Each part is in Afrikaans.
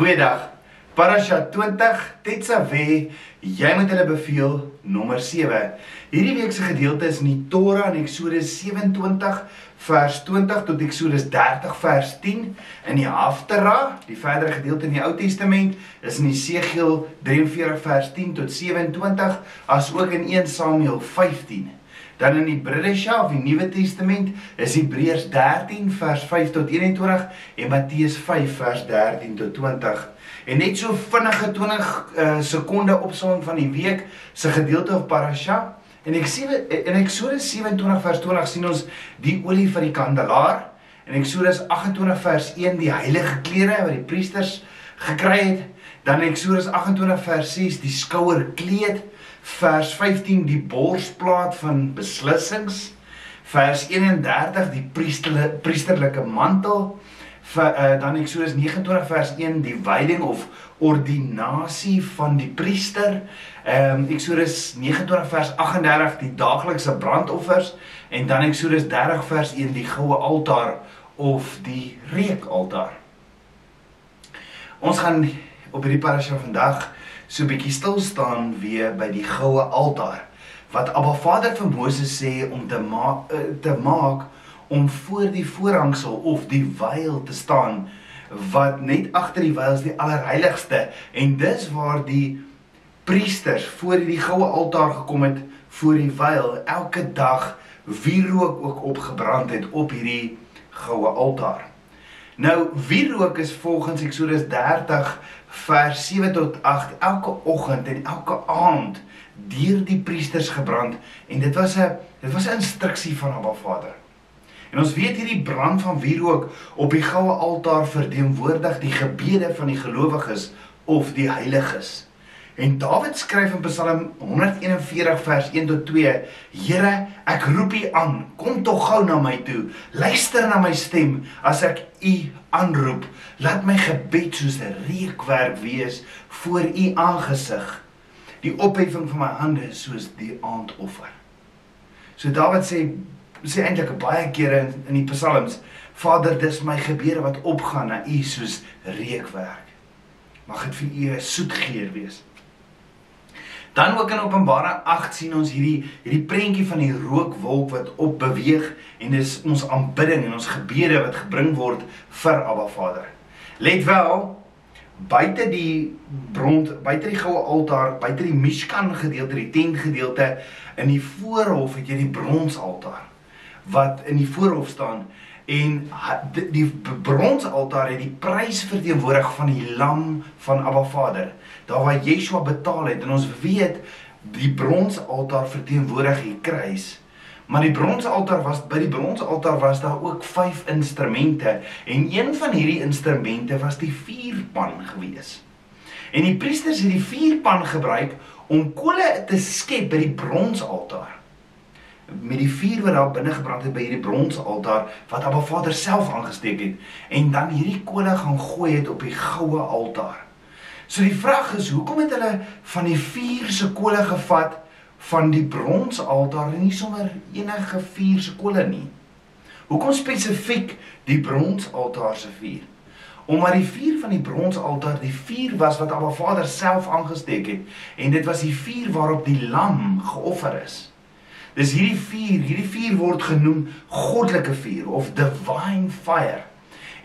Goeiedag. Parasha 20 Tetzaveh, jy moet hulle beveel nommer 7. Hierdie week se gedeelte is in die Torah in Eksodus 27 vers 20 tot Eksodus 30 vers 10. In die Haftarah, die verdere gedeelte in die Ou Testament, is in Jesegiel 43 vers 10 tot 27, asook in 1 Samuel 15. Dan in Bridesha of die Nuwe Testament is Hebreërs 13 vers 5 tot 21 en Matteus 5 vers 13 tot 20. En net so vinnige 20 uh, sekonde opsomming van die week se gedeelte of parasha. En ek sien in Eksodus 27 vers 20 sien ons die olie van die kandelaar. En Eksodus 28 vers 1 die heilige klere wat die priesters gekry het. Dan Eksodus 28 vers 6 die skouerkleed vers 15 die borsplaat van beslissings vers 31 die priesterlike priesterlike mantel vir uh, dan Eksodus 29 vers 1 die wyding of ordinasie van die priester ehm um, Eksodus 29 vers 38 die daaglikse brandoffers en dan Eksodus 30 vers 1 die goue altaar of die reukaltaar ons gaan op hierdie parasha vandag so bietjie stil staan weer by die goue altaar wat Abba Vader vir Moses sê om te maak eh, te maak om voor die voorhangsel of die veil te staan wat net agter die veil is die allerheiligste en dis waar die priesters voor die goue altaar gekom het voor die veil elke dag wierook ook opgebrand het op hierdie goue altaar. Nou wierook is volgens Eksodus 30 vers 7 tot 8 elke oggend en elke aand deur die priesters gebrand en dit was 'n dit was 'n instruksie van Abba Vader. En ons weet hierdie brand van wierook op die goue altaar verteenwoordig die gebede van die gelowiges of die heiliges. En Dawid skryf in Psalm 141 vers 1 tot 2: Here, ek roep U aan, kom tog gou na my toe. Luister na my stem as ek U aanroep. Laat my gebed soos 'n reukwerk wees voor U aangesig. Die opheffing van my hande soos die aandoffer. So Dawid sê sê eintlik baie kere in, in die Psalms: Vader, dis my gebede wat opgaan na U soos reukwerk. Mag dit vir U 'n soet geur wees. Dan ook in Openbaring 8 sien ons hierdie hierdie prentjie van die rookwolk wat op beweeg en dis ons aanbidding en ons gebede wat gebring word vir Abba Vader. Let wel, buite die brons, buite die goue altaar, buite die Mishkan gedeelte, die tent gedeelte in die voorhof het jy die bronsaltaar wat in die voorhof staan en die bronsaltaar het die prys verteenwoordig van die lam van Abba Vader daar waar Yeshua betaal het en ons weet die bronsaltaar verteenwoordig die kruis. Maar die bronsaltaar was by die bronsaltaar was daar ook vyf instrumente en een van hierdie instrumente was die vuurpan gewees. En die priesters het die vuurpan gebruik om kole te skep by die bronsaltaar. Met die vuur wat daar binne gebrand het by hierdie bronsaltaar wat Abba Vader self aangesteek het en dan hierdie kole gaan gooi het op die goue altaar. So die vraag is, hoekom het hulle van die vuur se kole gevat van die bronsaltaar en nie sommer enige vuur se kole nie? Hoekom spesifiek die bronsaltaar se vuur? Omdat die vuur van die bronsaltaar die vuur was wat Abba Vader self aangesteek het en dit was die vuur waarop die lam geoffer is. Dis hierdie vuur, hierdie vuur word genoem goddelike vuur of divine fire.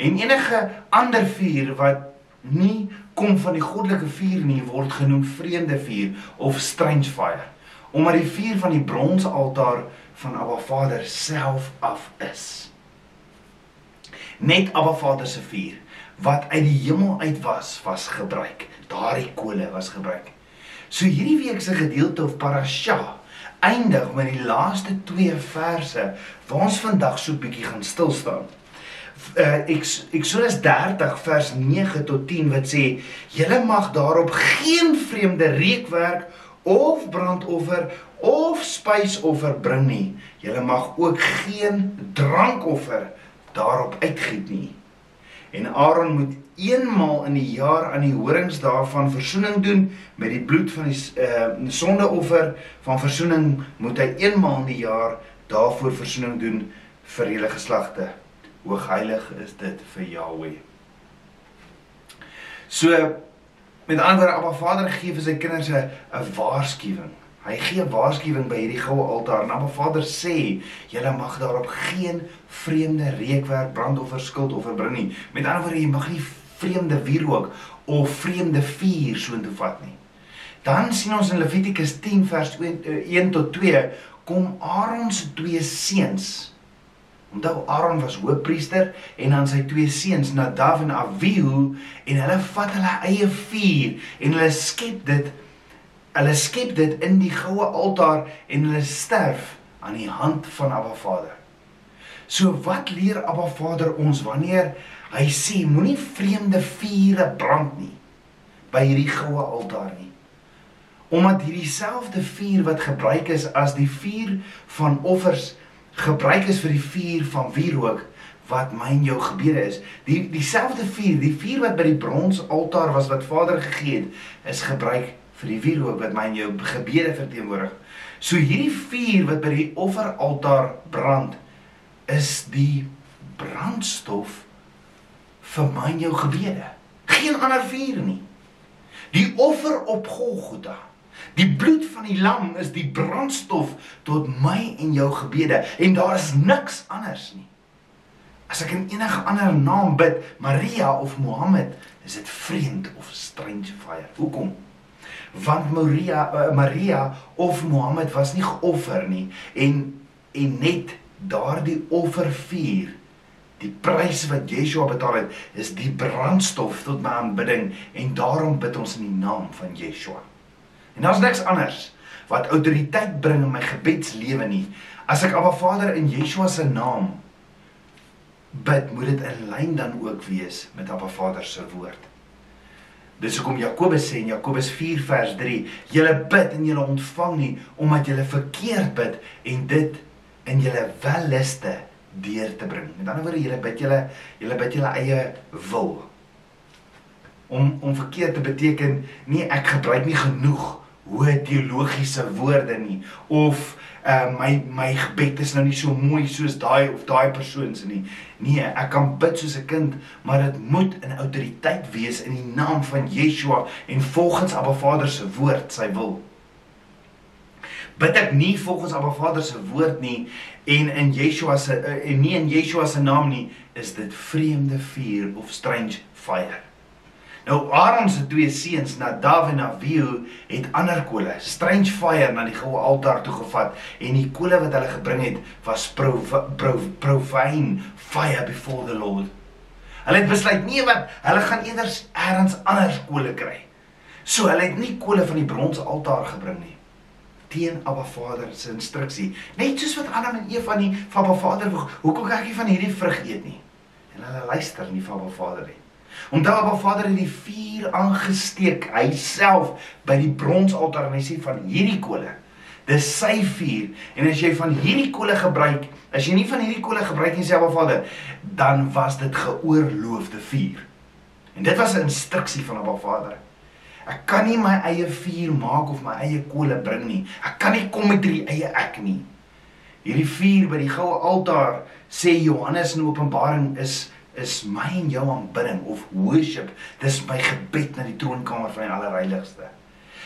En enige ander vuur wat nie kom van die goddelike vuur nie word genoem vreemde vuur of strange fire. Omdat die vuur van die bronsaltaar van Abba Vader self af is. Net Abba Vader se vuur wat uit die hemel uit was was gebruik. Daardie kole was gebruik. So hierdie week se gedeelte of parasha eindig met die laaste twee verse waar ons vandag so bietjie gaan stil staan uh, Exodus 30 vers 9 tot 10 wat sê julle mag daarop geen vreemde reukwerk of brandoffer of spysoffer bring nie. Julle mag ook geen drankoffer daarop uitgiet nie. En Aaron moet eenmaal in die jaar aan die horingsdae van verzoening doen met die bloed van die uh, sondeoffer van verzoening moet hy eenmaal in die jaar daarvoor verzoening doen vir hele geslagte. Hoe heilig is dit vir Yahweh. So met ander Abba Vader gee vir sy kinders 'n 'n waarskuwing. Hy gee 'n waarskuwing by hierdie goue altaar. En Abba Vader sê, julle mag daarop geen vreemde reukwerk, brandoffer, skuldoffer bring nie. Met ander woorde, jy mag nie vreemde wierook of vreemde vuur soontoe vat nie. Dan sien ons in Levitikus 10 vers 1 eh, tot 2 kom Aaron se twee seuns Onthou Aaron was hoofpriester en dan sy twee seuns Nadav en Abihu en hulle vat hulle eie vuur en hulle skep dit hulle skep dit in die goue altaar en hulle sterf aan die hand van Abba Vader. So wat leer Abba Vader ons wanneer hy sê moenie vreemde vure brand nie by hierdie goue altaar nie? Omdat hierdie selfde vuur wat gebruik is as die vuur van offers gebruik is vir die vuur van wierook wat my en jou gebede is. Die dieselfde vuur, die vuur wat by die bronsaltaar was wat Vader gegee het, is gebruik vir die wierook wat my en jou gebede verteenwoordig. So hierdie vuur wat by die offeraltaar brand, is die brandstof vir my en jou gebede. Geen ander vuur nie. Die offer op Golgotha Die bloed van die lam is die brandstof tot my en jou gebede en daar is niks anders nie. As ek in enige ander naam bid, Maria of Mohammed, is dit vreemd of strange fire. Hoekom? Want Maria uh, Maria of Mohammed was nie geoffer nie en en net daardie offervuur die prys wat Yeshua betaal het is die brandstof tot my aanbidding en daarom bid ons in die naam van Yeshua. En daar's niks anders wat autoriteit bring in my gebedslewe nie. As ek Abba Vader in Yeshua se naam bid, moet dit in lyn dan ook wees met Abba Vader se woord. Dis hoekom Jakobus sê in Jakobus 4 vers 3, julle bid en julle ontvang nie omdat julle verkeerd bid en dit in julle welliste deur te bring. Met ander woorde, julle bid julle julle bid julle eie wil. Om om verkeerd te beteken nie ek gebruik nie genoeg hoë teologiese woorde nie of uh, my my gebed is nou nie so mooi soos daai of daai persoon se nie. Nee, ek kan bid soos 'n kind, maar dit moet in autoriteit wees in die naam van Yeshua en volgens Abba Vader se woord, sy wil. Bid ek nie volgens Abba Vader se woord nie en in Yeshua se uh, en nie in Yeshua se naam nie, is dit vreemde vuur of strange fire. Nou Aaron se twee seuns, Nadav en Abihu, het ander kole, strange fire na die goue altaar toe gevat en die kole wat hulle gebring het was profane fire before the Lord. Hulle het besluit nee wat, hulle gaan eerder elders anders kole kry. So hulle het nie kole van die bronse altaar gebring nie teen Abba Vader se instruksie. Net soos wat Adam en Eva nie van Abba Vader hoekom kyk jy van hierdie vrug eet nie? En hulle luister nie van Abba Vader nie. Onthou Abba Vader het die vuur aangesteek. Hy self by die bronsaltaar en hy sê van hierdie kole dis sy vuur. En as jy van hierdie kole gebruik as jy nie van hierdie kole gebruik nie sê Abba Vader dan was dit geoorloofde vuur. En dit was 'n instruksie van Abba Vader. Ek kan nie my eie vuur maak of my eie kole bring nie. Ek kan nie kom met hierdie eie ek nie. Hierdie vuur by die goue altaar sê Johannes in Openbaring is is my en jou aanbidding of worship. Dis my gebed na die troonkamer van die allerheiligste.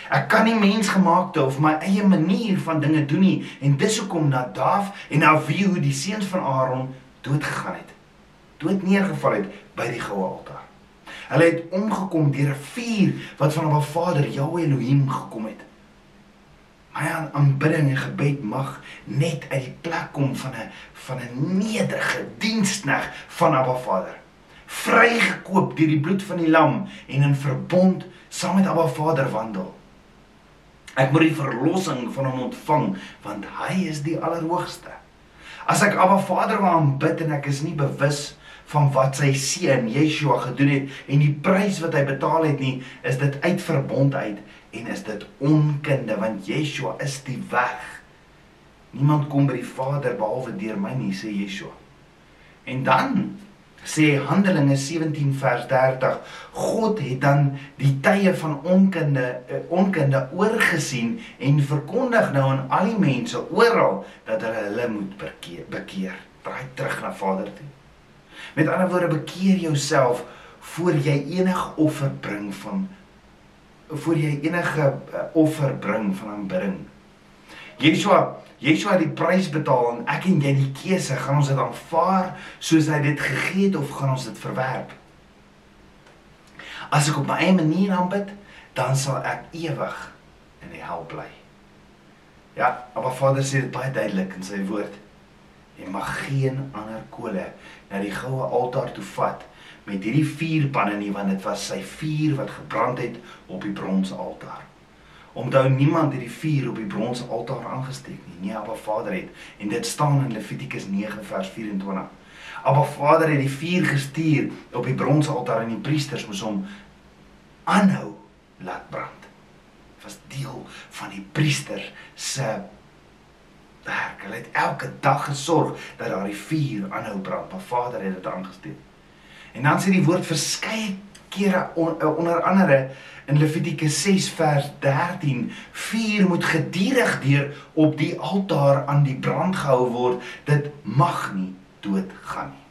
Ek kan nie mensgemaakte of my eie manier van dinge doen nie en dis hoekom Nadav en Abihu die seuns van Aaron dood gegaan het. Dood neergeval het by die goue altaar. Hulle het omgekom deur 'n vuur wat van 'n Vader, Jahweh Elohim gekom het. My aanbidding en gebed mag net uit die plek kom van 'n van 'n nederige dienskneg van Abba Vader. Vrygekoop deur die bloed van die lam en in verbond saam met Abba Vader wandel. Ek moet die verlossing van hom ontvang want hy is die allerhoogste. As ek Abba Vader wil aanbid en ek is nie bewus van wat sy seun Yeshua gedoen het en die prys wat hy betaal het nie, is dit uit verbond uit en is dit onkunde want Yeshua is die weg. Niemand kom by die Vader behalwe deur my nie, sê Yeshua. En dan sê Handelinge 17 vers 30, God het dan die tye van onkunde eh, onkunde oorgesien en verkondig nou aan al die mense oral dat hulle hulle moet bekeer, bekeer. Draai terug na Vader toe. Met ander woorde, bekeer jouself voor jy enige offer bring van voor jy enige uh, offer bring van aanbidding. Yeshua, Yeshua het die prys betaal en ek en jy die keuse, gaan ons dit aanvaar soos hy dit gegee het of gaan ons dit verwerp? As ek op my eie manier aanbid, dan sal ek ewig in die hel bly. Ja, maar Vader sê dit baie duidelik in sy woord. Jy mag geen ander kole na die goue altaar toe vat met hierdie vier panne nie want dit was sy vuur wat gebrand het op die bronse altaar. Onthou niemand het die vuur op die bronse altaar aangesteek nie. Nee, Abba Vader het en dit staan in Levitikus 9 vers 24. Abba Vader het die vuur gestuur op die bronse altaar en die priesters moes hom aanhou laat brand. Was deel van die priester se werk. Hulle het elke dag gesorg dat daar die vuur aanhou brand. Maar Vader het dit aangesteek. En dan sê die woord verskeie kere on, uh, onder andere in Levitikus 6 vers 13 vuur moet gedurig deur op die altaar aan die brand gehou word. Dit mag nie doodgaan nie.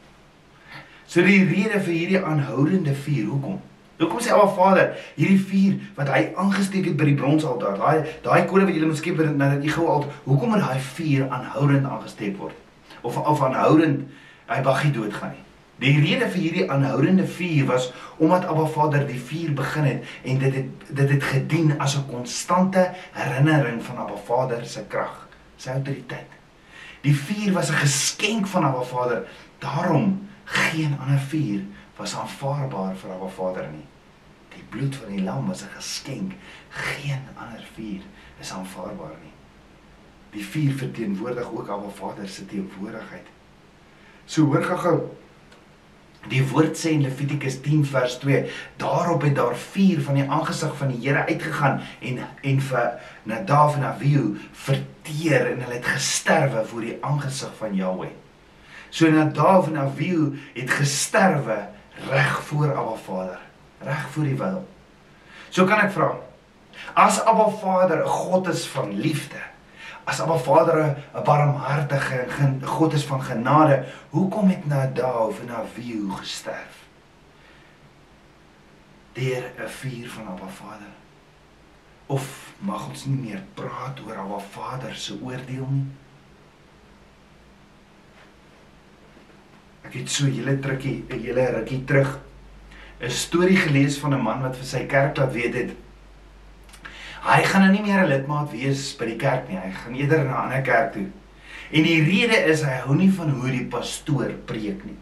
So die rede vir hierdie aanhoudende vuur hoekom? Hoekom sê Abba Vader hierdie vuur wat hy aangesteek het by die bronsaltaar daai daai kode wat jy moet skep nadat jy gou al hoekom moet daai vuur aanhoudend aangesteek word? Of of aanhoudend hy mag nie doodgaan nie Die rede vir hierdie aanhoudende vuur was omdat Abba Vader die vuur begin het en dit het dit het gedien as 'n konstante herinnering van Abba Vader se krag, sy autoriteit. Die vuur was 'n geskenk van Abba Vader. Daarom geen ander vuur was aanvaarbaar vir Abba Vader nie. Die bloed van die lam was 'n geskenk. Geen ander vuur is aanvaarbaar nie. Die vuur verteenwoordig ook Abba Vader se teenwoordigheid. So hoor gou-gou Die woord sê in Levitikus 10 vers 2, daarop het daar vier van die aangesig van die Here uitgegaan en en vir Nadav en Abihu verteer en hulle het gesterwe voor die aangesig van Jahweh. So Nadav en Abihu het gesterwe reg voor Abba Vader, reg voor die wil. So kan ek vra, as Abba Vader 'n God is van liefde, as Abba Vader 'n barmhartige God is van genade, hoekom het Nadav en Abihu gesterf? Deur 'n vuur van Abba Vader. Of mag ons nie meer praat oor Abba Vader se oordeel nie? Ek het so 'n hele trukkie, 'n hele rukkie terug 'n storie gelees van 'n man wat vir sy kerk laat weet het Hy gaan nou nie meer 'n lidmaat wees by die kerk nie. Hy gaan eerder na 'n ander kerk toe. En die rede is hy hou nie van hoe die pastoor preek nie.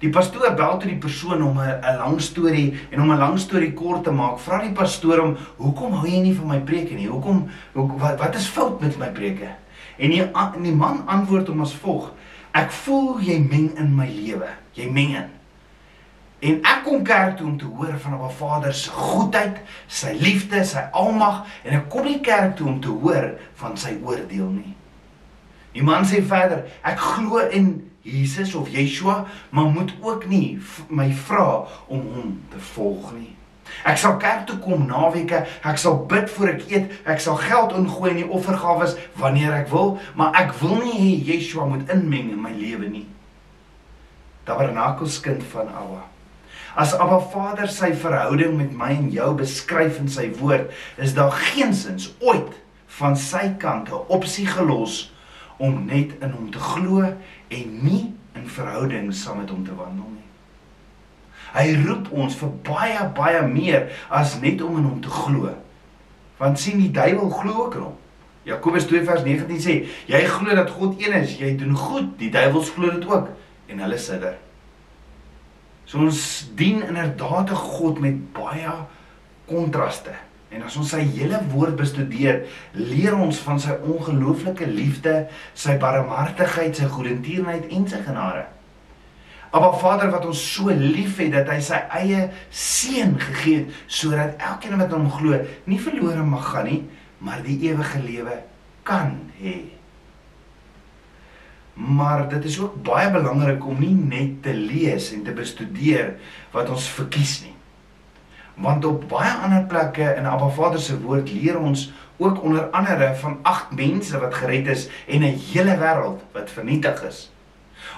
Die pastoor bel toe die persoon om 'n lang storie en om 'n lang storie kort te maak, vra die pastoor hom, "Hoekom hou jy nie van my preke nie? Hoekom hoe, wat wat is fout met my preke?" En die en die man antwoord hom as volg: "Ek voel jy meng in my lewe. Jy meng in." En ek kom kerk toe om te hoor van 'n Vader se goedheid, sy liefde, sy almag en ek kom nie kerk toe om te hoor van sy oordeel nie. Die man sê verder, ek glo in Jesus of Yeshua, maar moet ook nie my vra om hom te volg nie. Ek sal kerk toe kom naweke, ek sal bid voor ek eet, ek sal geld ingooi in die offergawe wanneer ek wil, maar ek wil nie hê Yeshua moet inmeng in my lewe nie. Tabernakelskind van Abba. As Abba Vader sy verhouding met my en jou beskryf in sy woord, is daar geensins ooit van sy kant 'n opsie gelos om net in hom te glo en nie in verhouding saam met hom te wandel nie. Hy roep ons vir baie baie meer as net om in hom te glo. Want sien die duiwel glo ook in hom. Jakobus 2 vers 19 sê: "Jy glo dat God een is, jy doen goed, die duiwels glo dit ook en hulle sidder." So ons dien inderdaad 'n God met baie kontraste. En as ons sy hele woord bestudeer, leer ons van sy ongelooflike liefde, sy barmhartigheid, sy goedertierenheid en sy genade. Aba Vader wat ons so liefhet dat hy sy eie seun gegee het sodat elkeen wat hom glo nie verlore mag gaan nie, maar die ewige lewe kan hê. Maar dit is ook baie belangrik om nie net te lees en te bestudeer wat ons verkies nie. Want op baie ander plekke in Abba Vader se woord leer ons ook onder andere van agt mense wat gered is en 'n hele wêreld wat vernietig is.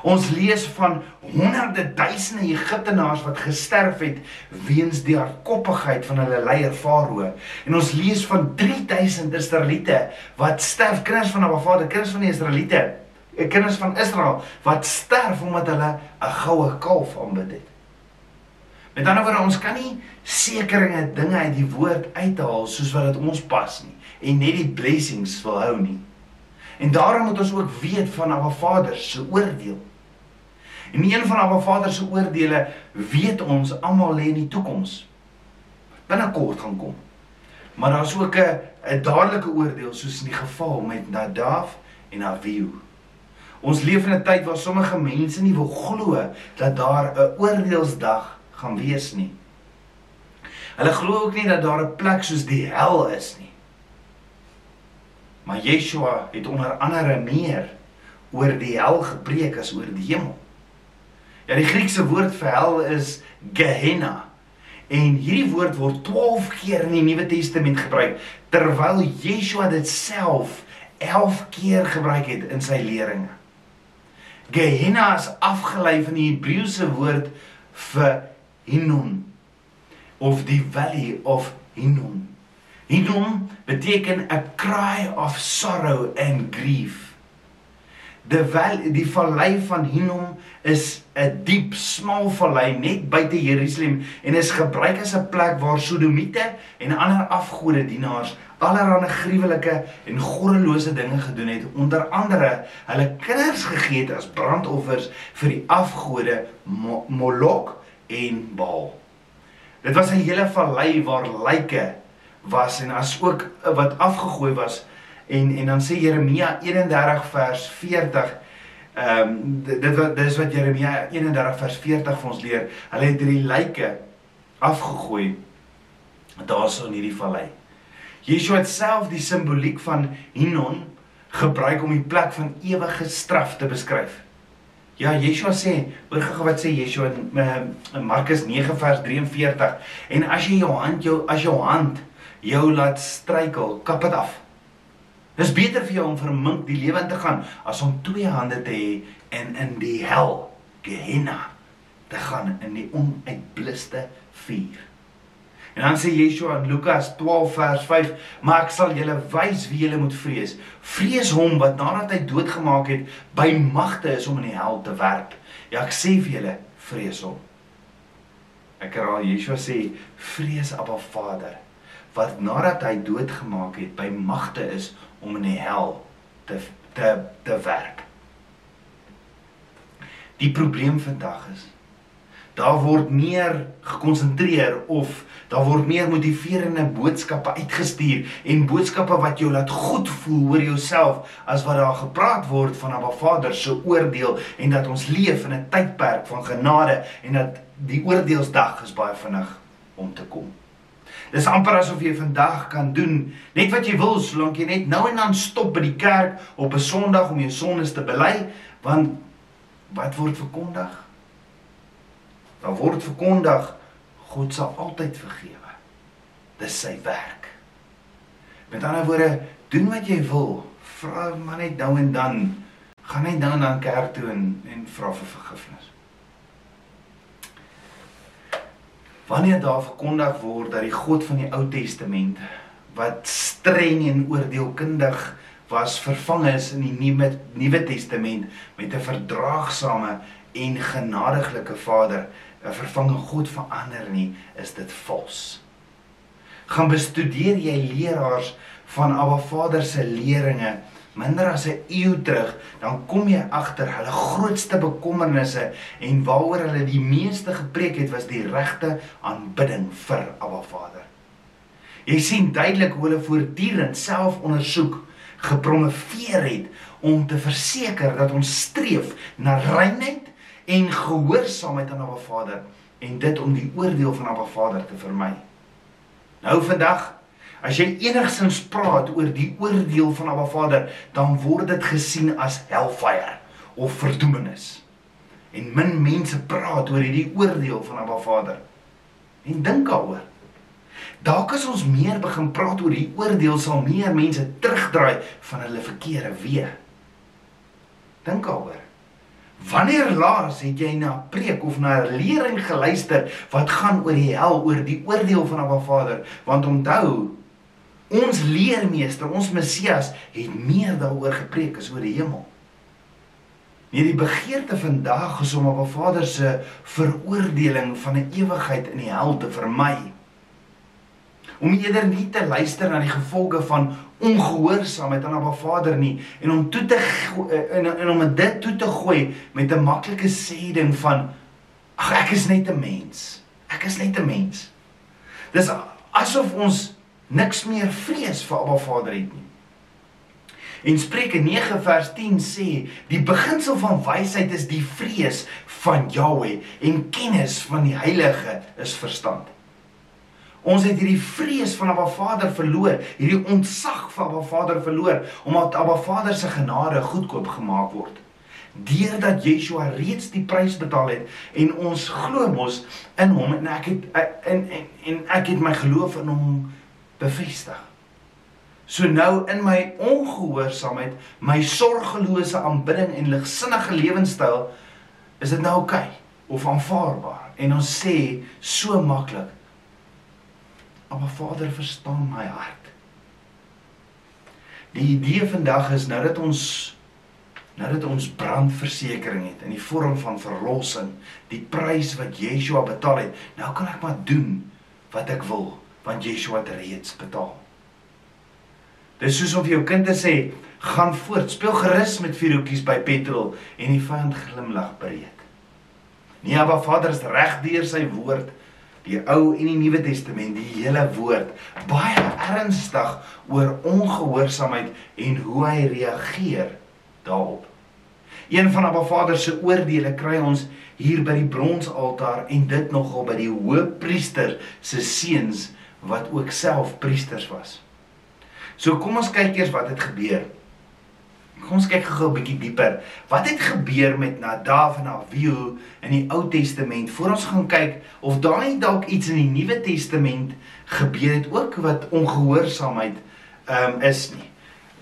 Ons lees van honderde duisende Egiptenaars wat gesterf het weens die hardkoppigheid van hulle leier Farao. En ons lees van 3000 Israeliete wat sterf, kinders van Abba Vader, kinders van die Israeliete, kinders van Israel wat sterf omdat hulle 'n goue kalf aanbid het. Met ander woorde, ons kan nie sekeringe dinge uit die woord uithaal soos wat dit ons pas nie en net die blessings wil hou nie. En daarom moet ons ook weet van Abba Vader se oordeel. En een van Abba Vader se oordeele weet ons almal lê in die toekoms. Binnekort gaan kom. Maar daar's ook 'n 'n dadelike oordeel soos in die geval met Nadav en Abihu. Ons leef in 'n tyd waar sommige mense nie wil glo dat daar 'n oordeelsdag gaan wees nie. Hulle glo ook nie dat daar 'n plek soos die hel is nie. Maar Yeshua het onder andere meer oor die hel gepreek as oor die hemel. Ja, die Griekse woord vir hel is Gehenna. En hierdie woord word 12 keer in die Nuwe Testament gebruik terwyl Yeshua dit self 11 keer gebruik het in sy leringe. Gehenna is afgelei van die Hebreëse woord vir Hinnom of die valley of Hinnom. Hinnom beteken a cry of sorrow and grief. Die val, die vallei van Hinnom is 'n diep, smal vallei net buite Jerusalem en is gebruik as 'n plek waar Sodomiete en ander afgode dienaars allerlei gruwelike en goddelose dinge gedoen het, onder andere hulle kinders gegee het as brandoffers vir die afgode Molok en Baal. Dit was 'n hele vallei waar lyke was en as ook eh, wat afgegooi was en en dan sê Jeremia 31 vers 40 ehm um, dit wat dis wat Jeremia 31 vers 40 vir ons leer. Hulle het drie lyke afgegooi daarso in hierdie vallei. Yeshua het self die simboliek van Hinnom gebruik om die plek van ewige straf te beskryf. Ja, Yeshua sê, hoor gou wat sê Yeshua in, in Markus 9 vers 43 en as jy jou hand jou as jou hand jou laat struikel, kap dit af. Dis beter vir jou om vir 'n mink die lewe in te gaan as om twee hande te hê en in die hel, Gehenna, te gaan in die onuitbluste vuur. En dan sê Yeshua in Lukas 12 vers 5, maar ek sal julle wys wie julle moet vrees. Vrees hom wat nadat hy doodgemaak het, by magte is om in die hel te werp. Ja, ek sê vir julle, vrees hom. Ek herhaal Yeshua sê, vrees Abba Vader wat nadat hy doodgemaak het by magte is om in die hel te te te werk. Die probleem vandag is daar word meer gekonsentreer of daar word meer motiverende boodskappe uitgestuur en boodskappe wat jou laat goed voel oor jouself as wat daar gepraat word van 'n Vader se oordeel en dat ons leef in 'n tydperk van genade en dat die oordeelsdag is baie vinnig om te kom. Dis amper asof jy vandag kan doen net wat jy wil solank jy net nou en dan stop by die kerk op 'n Sondag om jou sondes te bely, want wat word verkondig? Daar word verkondig God sal altyd vergewe. Dis sy werk. Met ander woorde, doen wat jy wil, vra maar net nou en dan gaan net nou en dan kerk toe en en vra vir vergifnis. wanneer daar verkondig word dat die God van die Ou Testament wat streng en oordeelkundig was vervang is in die Nuwe Nuwe Testament met 'n verdraagsame en genadiglike Vader, 'n vervanging God verander nie, is dit vals. Gaan bestudeer jy leraars van Abba Vader se leringe minder as 'n eeu terug, dan kom jy agter hulle grootste bekommernisse en waaroor hulle die meeste gepreek het was die regte aanbidding vir Abba Vader. Jy sien duidelik hoe hulle voortdurend self ondersoek gepromoveer het om te verseker dat ons streef na reinheid en gehoorsaamheid aan Abba Vader en dit om die oordeel van Abba Vader te vermy. Nou vandag As jy enigsins praat oor die oordeel van Abba Vader, dan word dit gesien as hellfire of verdoemenis. En min mense praat oor hierdie oordeel van Abba Vader. En dink daaroor. Dalk as ons meer begin praat oor die oordeel, sal meer mense terugdraai van hulle verkeerde weë. Dink daaroor. Wanneer laas het jy na 'n preek of na 'n lering geluister wat gaan oor die hel, oor die oordeel van Abba Vader? Want onthou, ons leermeester, ons Messias het meer daaroor gepreek as oor die hemel. Nee, die begeerte vandag is om Abba Vader se veroordeling van 'n ewigheid in die hel te vermy. Om eerder nie te luister na die gevolge van ongehoorsaamheid aan Abba Vader nie en om toe te en, en om dit toe te gooi met 'n maklike sê ding van ag ek is net 'n mens. Ek is net 'n mens. Dis asof ons niks meer vrees vir Abba Vader het nie. En Spreuke 9 vers 10 sê die beginsel van wysheid is die vrees van Jahweh en kennis van die Heilige is verstand. Ons het hierdie vrees van Abba Vader verloor, hierdie ontzag vir Abba Vader verloor omdat Abba Vader se genade goedkoop gemaak word. Deurdat Yeshua reeds die prys betaal het en ons glo mos in hom en ek het in en, en ek het my geloof in hom bevestig. So nou in my ongehoorsaamheid, my sorgelose aanbidding en ligsinnige lewenstyl is dit nou oukei okay, of aanvaarbaar en ons sê so maklik Maar Vader verstaan my hart. Die idee vandag is nou dat ons nou dat ons brandversekering het in die vorm van verlossing, die prys wat Yeshua betaal het, nou kan ek maar doen wat ek wil, want Yeshua het reeds betaal. Dis soos om vir jou kind te sê, gaan voort, speel gerus met vier hoekies by petrol en die vyand glimlag breed. Nee, maar Vader is reg deur sy woord die Ou en die Nuwe Testament, die hele woord, baie ernstig oor ongehoorsaamheid en hoe hy reageer daarop. Een van Abba Vader se oordeele kry ons hier by die bronsaltaar en dit nogal by die hoëpriester se seuns wat ook self priesters was. So kom ons kyk eers wat het gebeur. Kom ons kyk gou 'n bietjie dieper. Wat het gebeur met Nadav en Abihu in die Ou Testament? Voor ons gaan kyk of daar nie dalk iets in die Nuwe Testament gebeur het ook wat ongehoorsaamheid ehm um, is nie.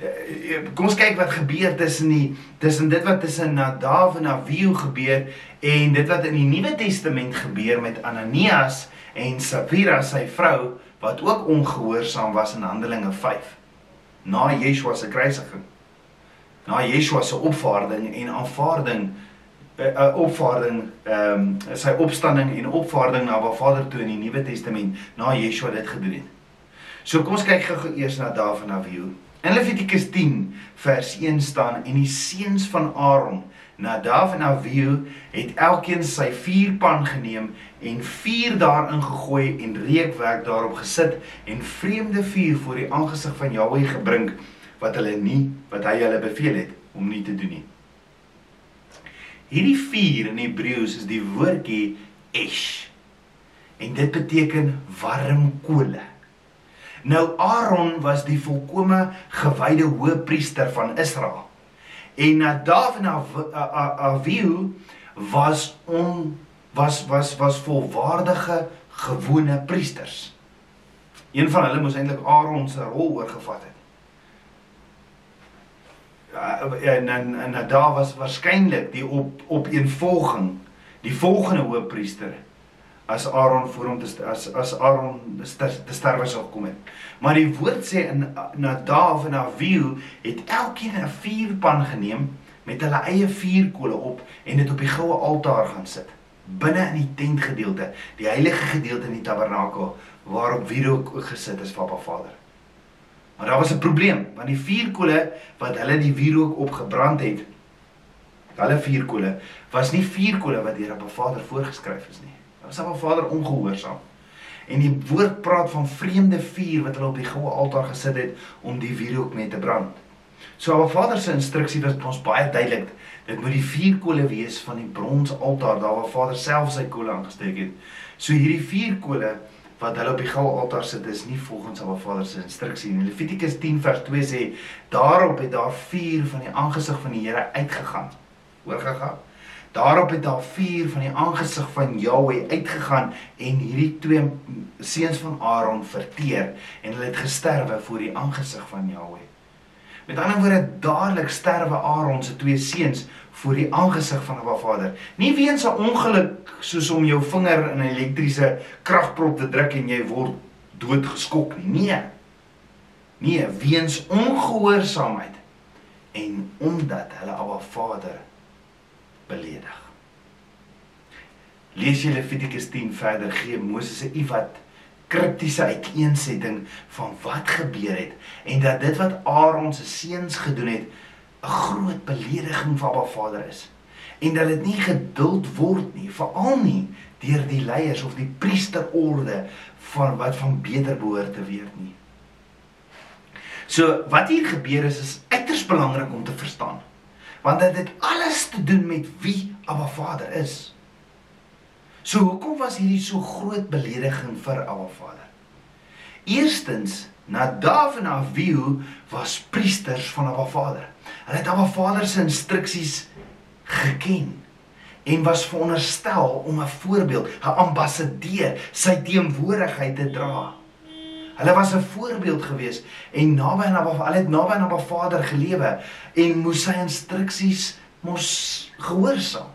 Eh, eh, kom ons kyk wat gebeur tussen die tussen dit wat tussen Nadav en Abihu gebeur en dit wat in die Nuwe Testament gebeur met Ananias en Sapphira sy vrou wat ook ongehoorsaam was in Handelinge 5 na Yeshua se kruisiging na Yeshua se opvaarding en aanvaarding 'n uh, uh, opvaarding ehm um, sy opstanding en opvaarding na Ba Vader toe in die Nuwe Testament na Yeshua dit gedoen het. So kom ons kyk gou eers na David en Abihu. In Levitikus 10 vers 1 staan en die seuns van Aaron, Nadav en Abihu het elkeen sy vuurpan geneem en vuur daarin gegooi en reukwerk daarop gesit en vreemde vuur voor die aangesig van Jahweh gebring wat hulle nie wat hy hulle beveel het om nie te doen nie. Hierdie vuur in Hebreëus is die woordjie esh. En dit beteken warm kole. Nou Aaron was die volkomme gewyde hoëpriester van Israel. En Nadav en Abihu was on was was was volwaardige gewone priesters. Een van hulle moes eintlik Aaron se rol oorgevat het. Eh, en en en daar was waarskynlik die op op eenvolging die volgende hoofpriester as Aaron voor hom te as as Aaron te sterwe sou kom het. Maar die woord sê in Nadav en Avihu het elkeen 'n vuurpan geneem met hulle eie vuurkole op en dit op die goue altaar gaan sit binne in die tentgedeelte, die heilige gedeelte in die tabernakel waarop wierook gesit is Papa Vader. Maar daar was 'n probleem, want die vuurkole wat hulle die wierook opgebrand het, hulle vuurkole was nie vuurkole wat deur Abba Vader voorgeskryf is nie. Dit was Abba Vader ongehoorsaam. En die woord praat van vreemde vuur wat hulle op die goue altaar gesit het om die wierook mee te brand. So Abba Vader se instruksie was ons baie duidelik. Dit moet die vuurkole wees van die brons altaar waar Vader self sy kole aangesteek het. So hierdie vuurkole wat hulle op die goue altaar sit is nie volgens Abba Vader se instruksie nie. Levitikus 10 vers 2 sê daarop het daar vuur van die aangesig van die Here uitgegaan. Hoor gegaan. Daarop het daar vuur van die aangesig van Jahweh uitgegaan en hierdie twee seuns van Aaron verteer en hulle het gesterwe voor die aangesig van Jahweh. Met ander woorde, dadelik sterwe Aaron se twee seuns voor die aangesig van Abba Vader. Nie weens 'n ongeluk soos om jou vinger in 'n elektriese kragprop te druk en jy word doodgeskok nie. Nee. Nee, weens ongehoorsaamheid en omdat hulle Abba Vader beledig. Lees jy Levitikus 10 verder gee Moses 'n iwat kriptiese uiteensetting van wat gebeur het en dat dit wat Aaron se seuns gedoen het 'n groot belediging vir Abba Vader is en dat dit nie geduld word nie veral nie deur die leiers of die priesterorde van wat van beter behoort te weet nie. So wat hier gebeur is is uiters belangrik om te verstaan want dit het alles te doen met wie Abba Vader is. So hoekom was hierdie so groot belediging vir Abba Vader? Eerstens, Nadav en Abihu was priesters van Abba Vader. Hulle het Abba Vader se instruksies geken en was veronderstel om 'n voorbeeld, 'n ambassadeur, sy teenwoordigheid te dra. Hulle was 'n voorbeeld gewees en naby aan Abba, hulle het naby aan Abba Vader gelewe en moes sy instruksies mos gehoorsaam.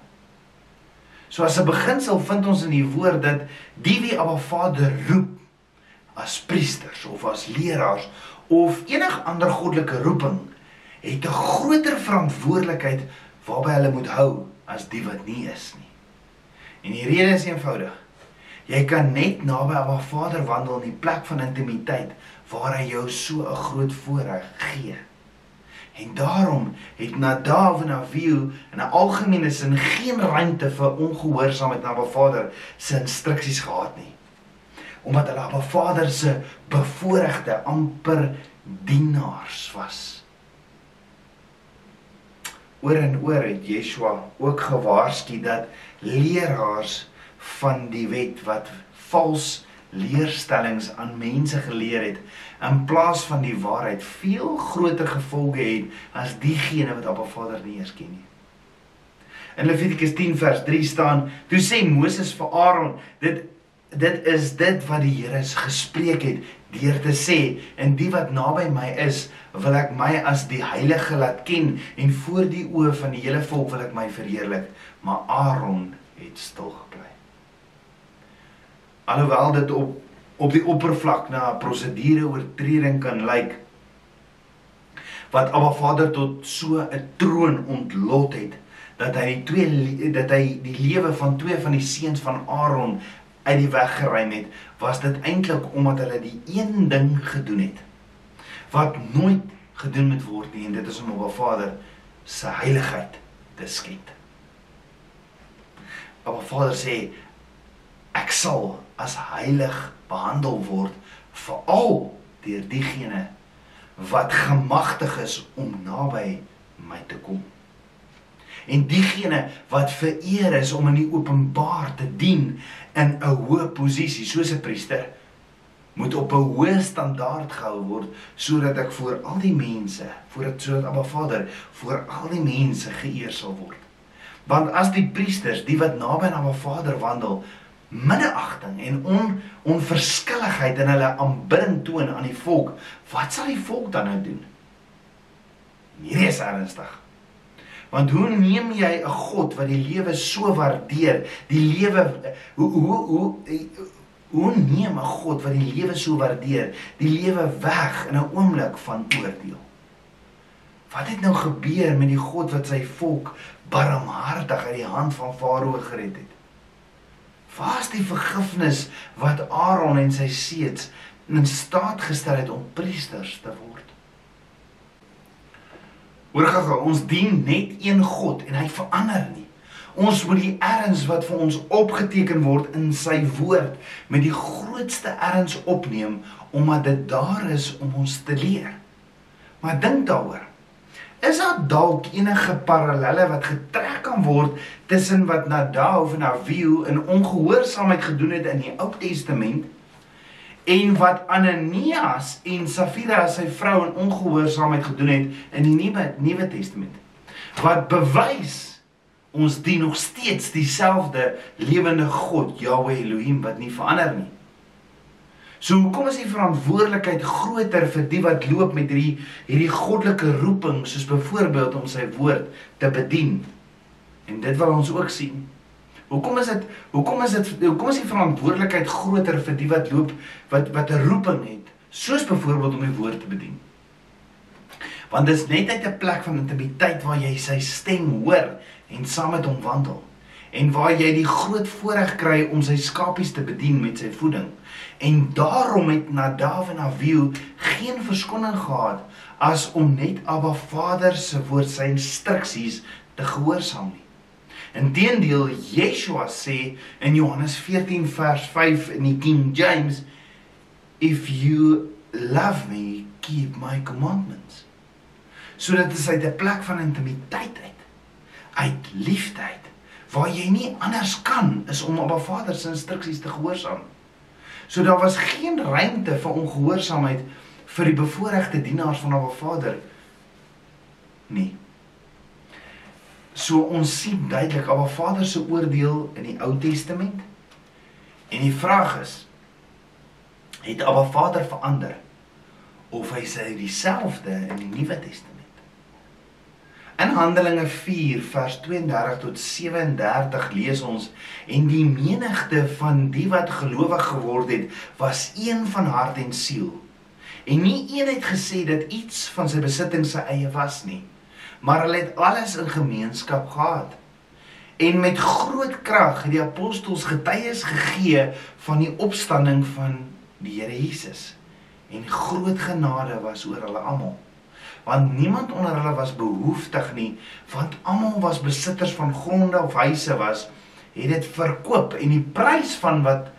So as 'n beginsel vind ons in die woord dat die wie Abba Vader roep as priesters of as leraars of enige ander goddelike roeping het 'n groter verantwoordelikheid waarby hulle moet hou as die wat nie is nie. En die rede is eenvoudig. Jy kan net naby Abba Vader wandel in die plek van intimiteit waar hy jou so 'n groot voorreg gee. En daarom het Nadav en Abihu in 'n algemene sin geen ruimte vir ongehoorsaamheid na Abba Vader se instruksies gehad nie. Omdat hulle Abba Vader se bevoorregte amper dienaars was. Oor en oor het Yeshua ook gewaarsku dat leraars van die wet wat vals leerstellings aan mense geleer het in plaas van die waarheid veel groter gevolge het as diegene wat Abba Vader nie eens ken nie. In Levitikus 10 vers 3 staan: "Toe sê Moses vir Aaron: Dit dit is dit wat die Here gespreek het deur te sê: En die wat naby my is, wil ek my as die heilige laat ken en voor die oë van die hele volk wil ek my verheerlik." Maar Aaron het stil gebly. Alhoewel dit op op die oppervlak na 'n prosedure oortreding kan lyk wat Abba Vader tot so 'n troon ontlot het dat hy twee dat hy die lewe van twee van die seuns van Aaron uit die weg geruim het was dit eintlik omdat hulle die een ding gedoen het wat nooit gedoen moet word nie en dit is om Abba Vader se heiligheid te skend. Abba Vader sê ek sal as heilig behandel word veral deur diegene wat gemagtig is om naby my te kom. En diegene wat vereer is om in die openbaar te dien in 'n hoë posisie soos 'n priester moet op 'n hoë standaard gehou word sodat ek voor al die mense, voor dit sodat Abba Vader voor al die mense geëer sal word. Want as die priesters, die wat naby aan Abba Vader wandel, minagting en on, onverskilligheid in hulle aanbidding toon aan die volk, wat sal die volk dan nou doen? Hierdie is ernstig. Want hoe neem jy 'n God wat die lewe so waardeer, die lewe hoe hoe hoe hoe neem 'n God wat die lewe so waardeer, die lewe weg in 'n oomblik van oordeel? Wat het nou gebeur met die God wat sy volk barmhartig uit die hand van Farao gered het? Waar is die vergifnis wat Aaron en sy seuns in staat gestel het om priesters te word? Oorgaga, ons dien net een God en hy verander nie. Ons moet die erns wat vir ons opgeteken word in sy woord met die grootste erns opneem omdat dit daar is om ons te leer. Maar dink daaroor. Is daar dalk enige parallelle wat getrek kan word tussen wat Nadav en Abihu in ongehoorsaamheid gedoen het in die Ou Testament en wat Ananias en Safira sy vrou in ongehoorsaamheid gedoen het in die Nuwe Nuwe Testament? Wat bewys ons dien nog steeds dieselfde lewende God, Yahweh Elohim wat nie verander nie. So hoekom is die verantwoordelikheid groter vir die wat loop met hierdie hierdie goddelike roeping soos byvoorbeeld om sy woord te bedien? En dit wil ons ook sien. Hoekom is dit hoekom is dit hoekom is die verantwoordelikheid groter vir die wat loop wat wat 'n roeping het soos byvoorbeeld om die woord te bedien? Want dit is net uit 'n plek van intimiteit waar jy sy stem hoor en saam met hom wandel en waar jy die groot voorreg kry om sy skapies te bedien met sy voeding. En daarom het Nadav en Abihu geen verskoning gehad as om net Abba Vader se woord sy instruksies te gehoorsaam nie. Inteendeel Yeshua sê in Johannes 14 vers 5 in die King James if you love me keep my commandments. So dit is uit 'n plek van intimiteit uit. Uit liefde uit waar jy nie anders kan is om 'n Vader se instruksies te gehoorsaam. So daar was geen ruimte vir ongehoorsaamheid vir die bevoorregte dienaars van 'n Vader nie. So ons sien duidelik Abba Vader se oordeel in die Ou Testament. En die vraag is het Abba Vader verander of hy sê dieselfde in die Nuwe Testament? In Handelinge 4 vers 32 tot 37 lees ons en die menigte van die wat gelowig geword het was een van hart en siel. En nie een het gesê dat iets van sy besittings sy eie was nie, maar hulle het alles in gemeenskap gehad. En met groot krag het die apostels getuies gegee van die opstanding van die Here Jesus. En groot genade was oor hulle almal want niemand onder hulle was behoeftig nie want almal was besitters van gronde of huise was het dit verkoop en die prys van wat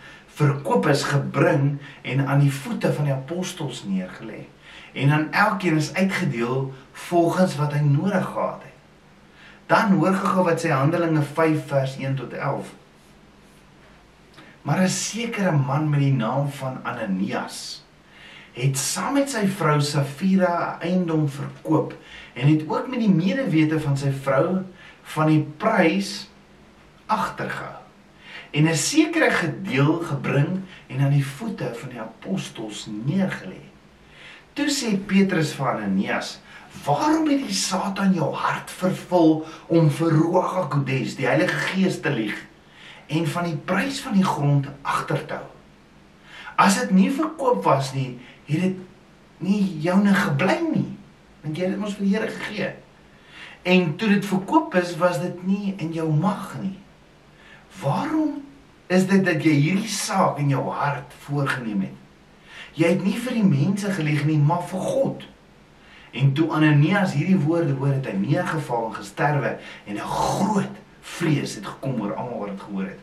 verkoop is gebring en aan die voete van die apostels neergelê en aan elkeen is uitgedeel volgens wat hy nodig gehad het dan hoor gou wat sê Handelinge 5 vers 1 tot 11 maar 'n sekere man met die naam van Ananias het saam met sy vrou Safira eiendom verkoop en het ook met die medewete van sy vrou van die prys agtergehou en 'n sekere gedeel gebring en aan die voete van die apostels neergelê. Toe sê Petrus vir Ananias: "Waarom het die Satan jou hart vervul om vir Ruach HaKodes, die Heilige Gees te lieg en van die prys van die grond agter te hou? As dit nie verkoop was nie, het dit nie joune gebly nie want jy het dit mos vir die Here gegee. En toe dit verkoop is was dit nie in jou mag nie. Waarom is dit dat jy hierdie saak in jou hart voorgenem het jy het nie vir die mense gelieg nie maar vir God. En toe Ananias hierdie woorde hoor het hy neergeval en gesterwe en 'n groot vrees het gekom oor almal wat dit gehoor het.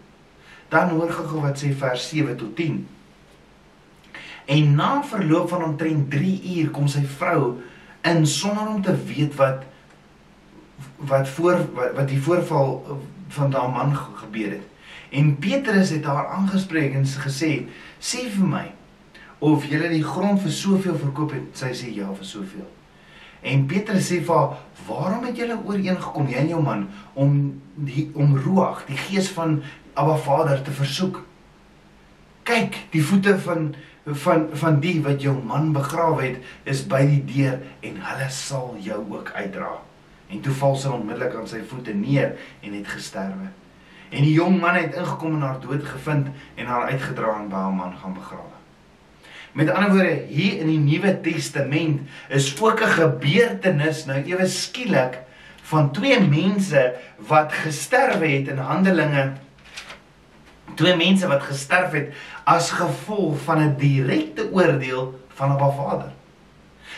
Dan hoor gou wat sê vers 7 tot 10 En na verloop van omtrent 3 uur kom sy vrou in sonder om te weet wat wat voor wat, wat die voorval van daardie man gebeur het. En Petrus het haar aangespreek en gesê: "Sê vir my of jy die grond vir soveel verkoop het." Sy sê: "Ja, vir soveel." En Petrus sê vir haar: "Waarom het julle ooreengekom jy en jou man om die om Ruach, die gees van Abba Vader te versoek?" Kyk, die voete van van van die wat jou man begrawe het is by die deur en hulle sal jou ook uitdra. En toe val sy onmiddellik aan sy voete neer en het gesterwe. En die jong man het ingekom en haar dood gevind en haar uitgedra en by haar man gaan begrawe. Met ander woorde, hier in die Nuwe Testament is ook 'n gebeurtenis nou ewe skielik van twee mense wat gesterwe het in Handelinge twee mense wat gesterf het as gevolg van 'n direkte oordeel van 'n Vader.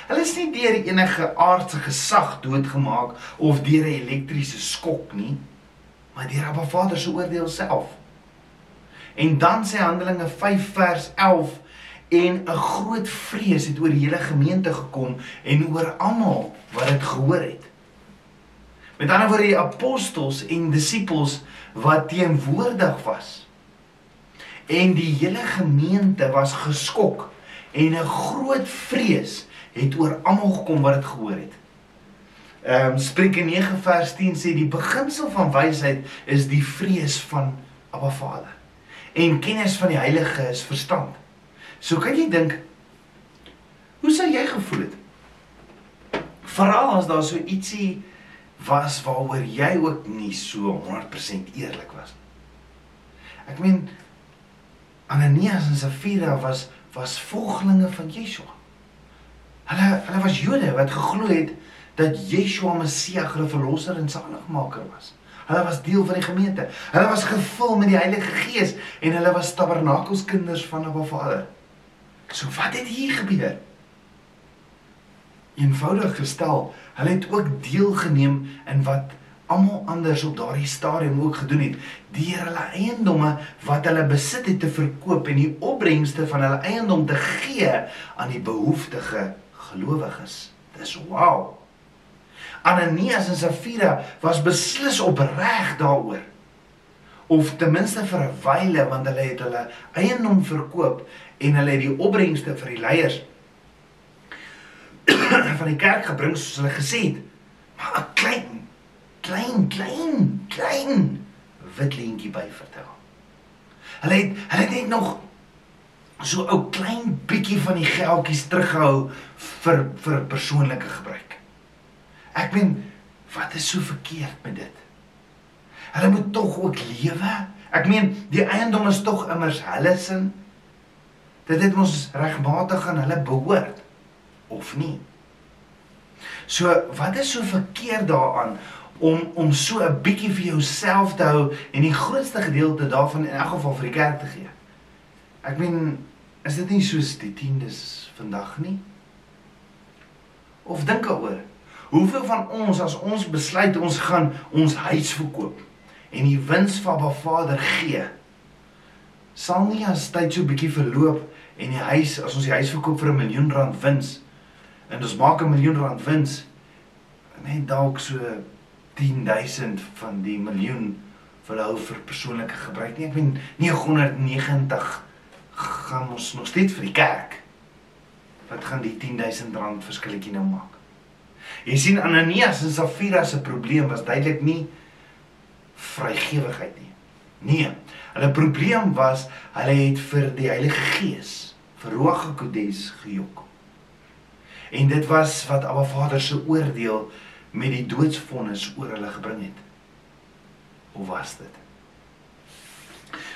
Hulle is nie deur enige aardse gesag doodgemaak of deur 'n elektriese skok nie, maar deur Abba Vader se oordeel self. En dan sê Handelinge 5 vers 11 en 'n groot vrees het oor die hele gemeente gekom en oor almal wat dit gehoor het. Met ander woorde die apostels en disippels wat teenwoordig was en die hele gemeente was geskok en 'n groot vrees het oor almal gekom wat dit gehoor het. Ehm um, Spreuke 9 vers 10 sê die beginsel van wysheid is die vrees van Abba Vader. En kennis van die Heilige is verstand. So kan jy dink hoe sou jy gevoel het? Veral as daar so ietsie was waaroor jy ook nie so 100% eerlik was nie. Ek meen Ananias en Safira was was volgelinge van Yeshua. Hulle hulle was Jode wat geglo het dat Yeshua Messia, hulle verlosser en saligmaker was. Hulle was deel van die gemeente. Hulle was gevul met die Heilige Gees en hulle was tabernakelskinders van Abba Vader. So wat het hier gebeur? Eenvoudig gestel, hulle het ook deelgeneem in wat almal anders op daardie stadium ook gedoen het deur hulle eiendomme wat hulle besit het te verkoop en die opbrengste van hulle eiendom te gee aan die behoeftige gelowiges. Dis wow. Ananias en Safira was beslis opreg daaroor. Of ten minste vir 'n wyle want hulle het hulle eiendom verkoop en hulle het die opbrengste vir die leiers van die kerk gebring soos hulle gesê het. Maar 'n klein klein klein klein wit leentjie by vertel. Hulle het hulle het net nog so ou klein bietjie van die geldjies teruggehou vir vir persoonlike gebruik. Ek meen, wat is so verkeerd met dit? Hulle moet tog ook lewe. Ek meen, die eiendom is tog immers hulle sin. Dit het ons regmatig aan hulle behoort of nie? So, wat is so verkeerd daaraan om om so 'n bietjie vir jouself te hou en die grootste gedeelte daarvan in elk geval vir die kerk te gee. Ek meen, is dit nie soos die tiendes vandag nie? Of dink daaroor. Hoeveel van ons as ons besluit ons gaan ons huis verkoop en die wins van Baba Vader gee, sal nie as tyd so bietjie verloop en die huis as ons die huis verkoop vir 'n miljoen rand wins en ons maak 'n miljoen rand wins net dalk so 10000 van die miljoen vir hou vir persoonlike gebruik nie. Ek meen 990 gaan ons nog steeds vir die kerk. Wat gaan die 10000 rand verskilletjie nou maak? Jy sien Ananias en Safira se probleem was duidelik nie vrygewigheid nie. Nee, hulle probleem was hulle het vir die Heilige Gees, vir Ruach HaKodes gejok. En dit was wat Abba Vader se oordeel met die doodsvonnis oor hulle gebring het. Hoe was dit?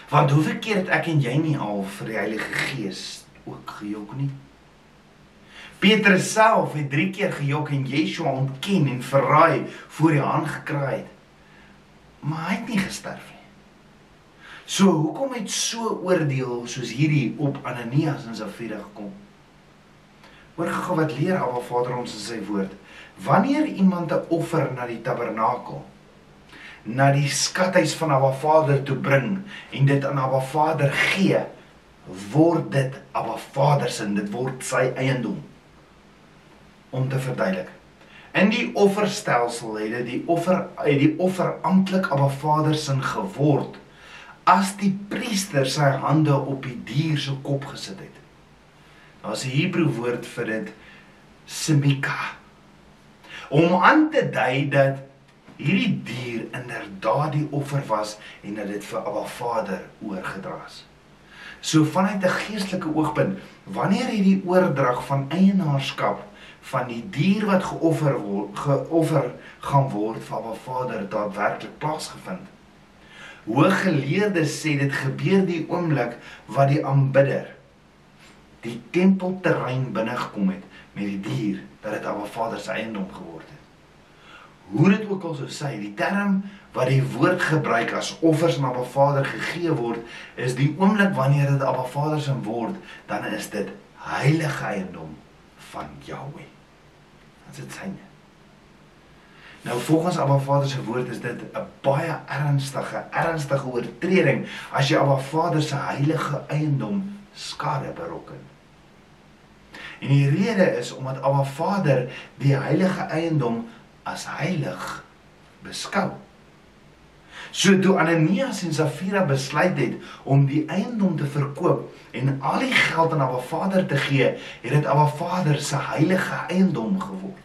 Want hoeveel keer het ek en jy nie al vir die Heilige Gees ook gejok nie? Petrus self het 3 keer gejok en Yeshua ontken en verraai voor die hand gekraai het. Maar hy het nie gesterf nie. So hoekom het so oordeel soos hierdie op Ananias en Safira gekom? Hoor gou wat leer Abba Vader ons in sy woord. Wanneer iemand 'n offer na die tabernakel na die skathuis van Abba Vader toe bring en dit aan Abba Vader gee, word dit Abba Vader se, dit word sy eiendom. Om te verduidelik. In die offerstelsel het dit die offer uit die offer amptelik Abba Vader se geword as die priester sy hande op die dier se kop gesit het. Daar's 'n Hebreë woord vir dit simika om aan te dui dat hierdie dier inderdaad die offer was en dat dit vir Abba Vader oorgedra is. So vanuit 'n geestelike oogpunt, wanneer hierdie oordrag van eienaarskap van die dier wat geoffer word, geoffer gaan word vir Abba Vader daadwerklik plaasgevind. Hooggeleerdes sê dit gebeur die oomblik wat die aanbidder die tempelterrein binne gekom het met die dier dat dit Abba Vader se eiendom geword het. Hoe dit ook al sou sê, die term wat die woord gebruik as offers aan Abba Vader gegee word, is die oomblik wanneer dit Abba Vader se word, dan is dit heilige eiendom van Jahweh. Dit is syne. Nou volgens Abba Vader se woord is dit 'n baie ernstige, ernstige oortreding as jy Abba Vader se heilige eiendom skade berokken. En die rede is omdat Abba Vader die heilige eiendom as heilig beskou. So toe Ananias en Safira besluit het om die eiendom te verkoop en al die geld aan Abba Vader te gee, het dit Abba Vader se heilige eiendom geword.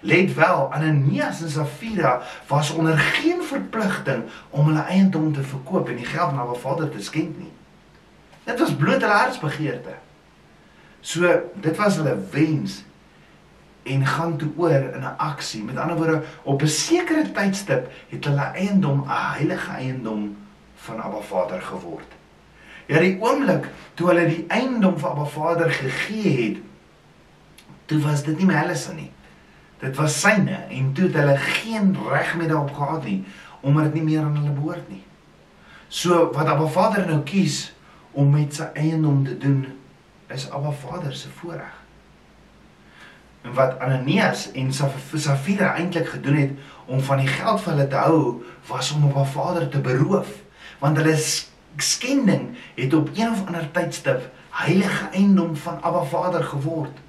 Let wel, Ananias en Safira was onder geen verpligting om hulle eiendom te verkoop en die geld aan Abba Vader te skenk nie. Dit was bloot hulle hartsbegeerte. So dit was hulle wens en gaan toe oor in 'n aksie. Met ander woorde, op 'n sekere tydstip het hulle eiendom 'n heilige eiendom van Abba Vader geword. Ja, die oomblik toe hulle die eiendom van Abba Vader gegee het, toe was dit nie meer hulle se nie. Dit was syne en toe het hulle geen reg meer daarop gehad nie omdat dit nie meer aan hulle behoort nie. So wat Abba Vader nou kies om met sy eiendom te doen, is Abba Vader se voorreg. En wat Ananias en Safira eintlik gedoen het om van die geld vir hulle te hou, was om Abba Vader te beroof, want hulle skending het op een of ander tydstip heilige eiendom van Abba Vader geword.